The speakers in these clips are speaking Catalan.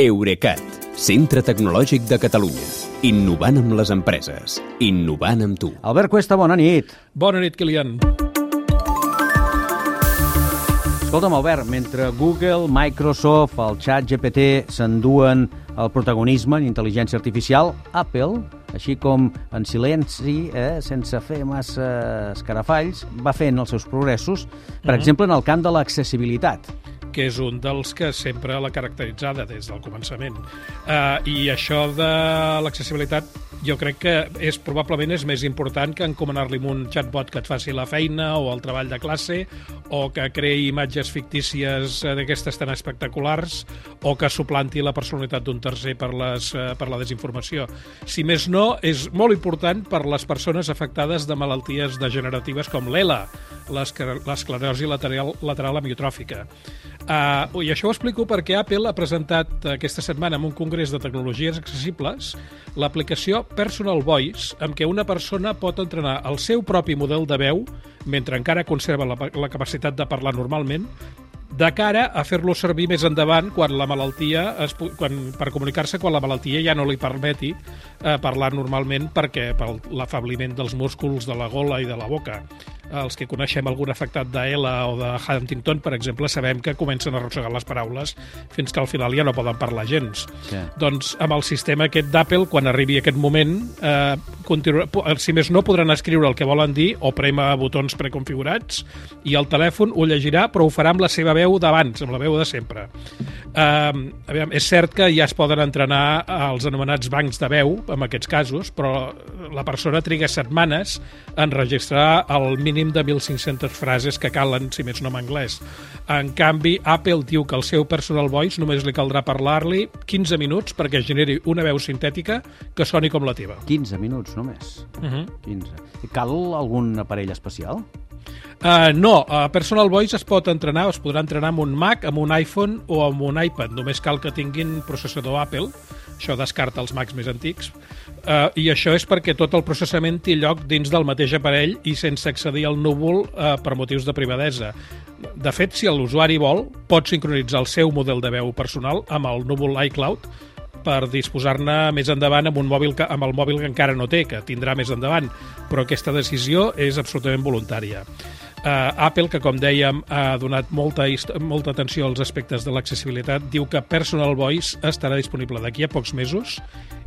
Eurecat, centre tecnològic de Catalunya. Innovant amb les empreses. Innovant amb tu. Albert Cuesta, bona nit. Bona nit, Kilian. Escolta'm, Albert, mentre Google, Microsoft, el xat GPT s'enduen el protagonisme en intel·ligència artificial, Apple, així com en silenci, eh, sense fer massa escarafalls, va fent els seus progressos, per exemple, en el camp de l'accessibilitat que és un dels que sempre l'ha caracteritzada des del començament. Uh, I això de l'accessibilitat jo crec que és probablement és més important que encomanar-li un chatbot que et faci la feina o el treball de classe o que creï imatges fictícies eh, d'aquestes tan espectaculars o que suplanti la personalitat d'un tercer per, les, eh, per la desinformació. Si més no, és molt important per les persones afectades de malalties degeneratives com l'ELA, l'esclerosi lateral, lateral amiotròfica. Uh, I això ho explico perquè Apple ha presentat aquesta setmana en un congrés de tecnologies accessibles l'aplicació Personal Voice, amb què una persona pot entrenar el seu propi model de veu mentre encara conserva la, la capacitat de parlar normalment de cara a fer-lo servir més endavant quan la malaltia es, quan, per comunicar-se quan la malaltia ja no li permeti eh, parlar normalment perquè per l'afabliment dels músculs de la gola i de la boca els que coneixem algun afectat d'Ela o de Huntington, per exemple, sabem que comencen a arrossegar les paraules fins que al final ja no poden parlar gens. Sí. Doncs amb el sistema aquest d'Apple, quan arribi aquest moment, eh, continua, si més no, podran escriure el que volen dir o prema botons preconfigurats i el telèfon ho llegirà, però ho farà amb la seva veu d'abans, amb la veu de sempre. Eh, aviam, és cert que ja es poden entrenar els anomenats bancs de veu, en aquests casos, però la persona triga setmanes en registrar el mínim mínim de 1.500 frases que calen, si més no en anglès. En canvi, Apple diu que el seu personal voice només li caldrà parlar-li 15 minuts perquè generi una veu sintètica que soni com la teva. 15 minuts només? Uh -huh. 15. Cal algun aparell especial? Uh, no, uh, Personal Voice es pot entrenar, es podrà entrenar amb un Mac, amb un iPhone o amb un iPad. Només cal que tinguin processador Apple això descarta els Macs més antics, uh, i això és perquè tot el processament té lloc dins del mateix aparell i sense accedir al núvol uh, per motius de privadesa. De fet, si l'usuari vol, pot sincronitzar el seu model de veu personal amb el núvol iCloud per disposar-ne més endavant amb, un mòbil que, amb el mòbil que encara no té, que tindrà més endavant, però aquesta decisió és absolutament voluntària. Uh, Apple, que com dèiem ha donat molta, molta atenció als aspectes de l'accessibilitat, diu que Personal Voice estarà disponible d'aquí a pocs mesos,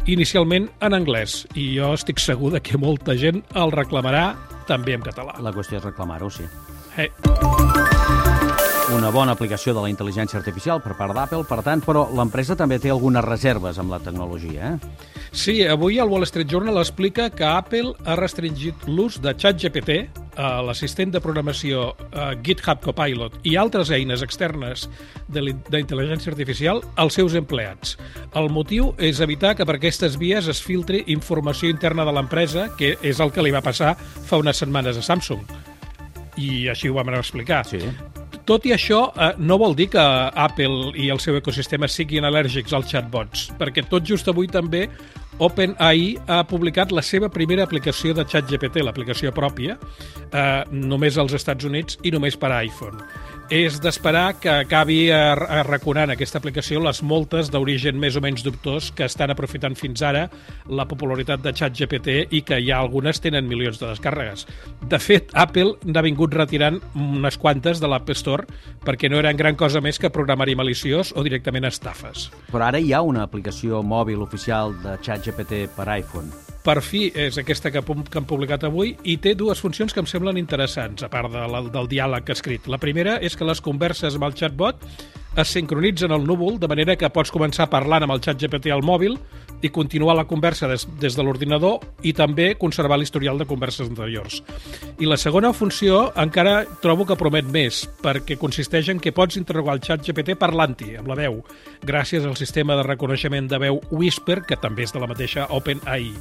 inicialment en anglès, i jo estic segur de que molta gent el reclamarà també en català. La qüestió és reclamar-ho, sí. Hey. Una bona aplicació de la intel·ligència artificial per part d'Apple, per tant, però l'empresa també té algunes reserves amb la tecnologia, eh? Sí, avui el Wall Street Journal explica que Apple ha restringit l'ús de ChatGPT, l'assistent de programació uh, GitHub Copilot i altres eines externes d'intel·ligència artificial als seus empleats. El motiu és evitar que per aquestes vies es filtri informació interna de l'empresa, que és el que li va passar fa unes setmanes a Samsung. I així ho vam explicar. Sí. Tot i això, eh, no vol dir que Apple i el seu ecosistema siguin al·lèrgics als chatbots, perquè tot just avui també OpenAI ha publicat la seva primera aplicació de ChatGPT, l'aplicació pròpia, eh, només als Estats Units i només per a iPhone és d'esperar que acabi arraconant aquesta aplicació les moltes d'origen més o menys dubtós que estan aprofitant fins ara la popularitat de ChatGPT i que ja algunes tenen milions de descàrregues. De fet, Apple n'ha vingut retirant unes quantes de l'App Store perquè no eren gran cosa més que programari maliciós o directament estafes. Però ara hi ha una aplicació mòbil oficial de ChatGPT per iPhone per fi és aquesta que, que han publicat avui i té dues funcions que em semblen interessants, a part de la, del diàleg escrit. La primera és que les converses amb el chatbot es sincronitzen al núvol, de manera que pots començar parlant amb el xat GPT al mòbil i continuar la conversa des, des de l'ordinador i també conservar l'historial de converses anteriors. I la segona funció encara trobo que promet més, perquè consisteix en que pots interrogar el xat GPT parlant-hi, amb la veu, gràcies al sistema de reconeixement de veu Whisper, que també és de la mateixa OpenAI.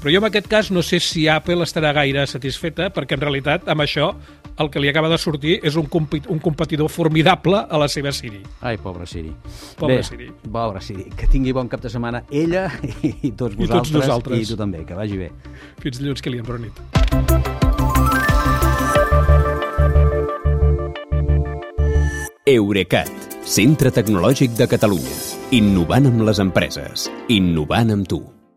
Però jo en aquest cas no sé si Apple estarà gaire satisfeta, perquè en realitat amb això el que li acaba de sortir és un, un competidor formidable a la seva Siri. Ai, pobre Siri. Pobre Bé, Siri. Pobre Siri. Que tingui bon cap de setmana ella i tots vosaltres. I tots nosaltres. I tu també, que vagi bé. Fins dilluns, que li bona nit. Eurecat, Centre Tecnològic de Catalunya. Innovant amb les empreses. Innovant amb tu.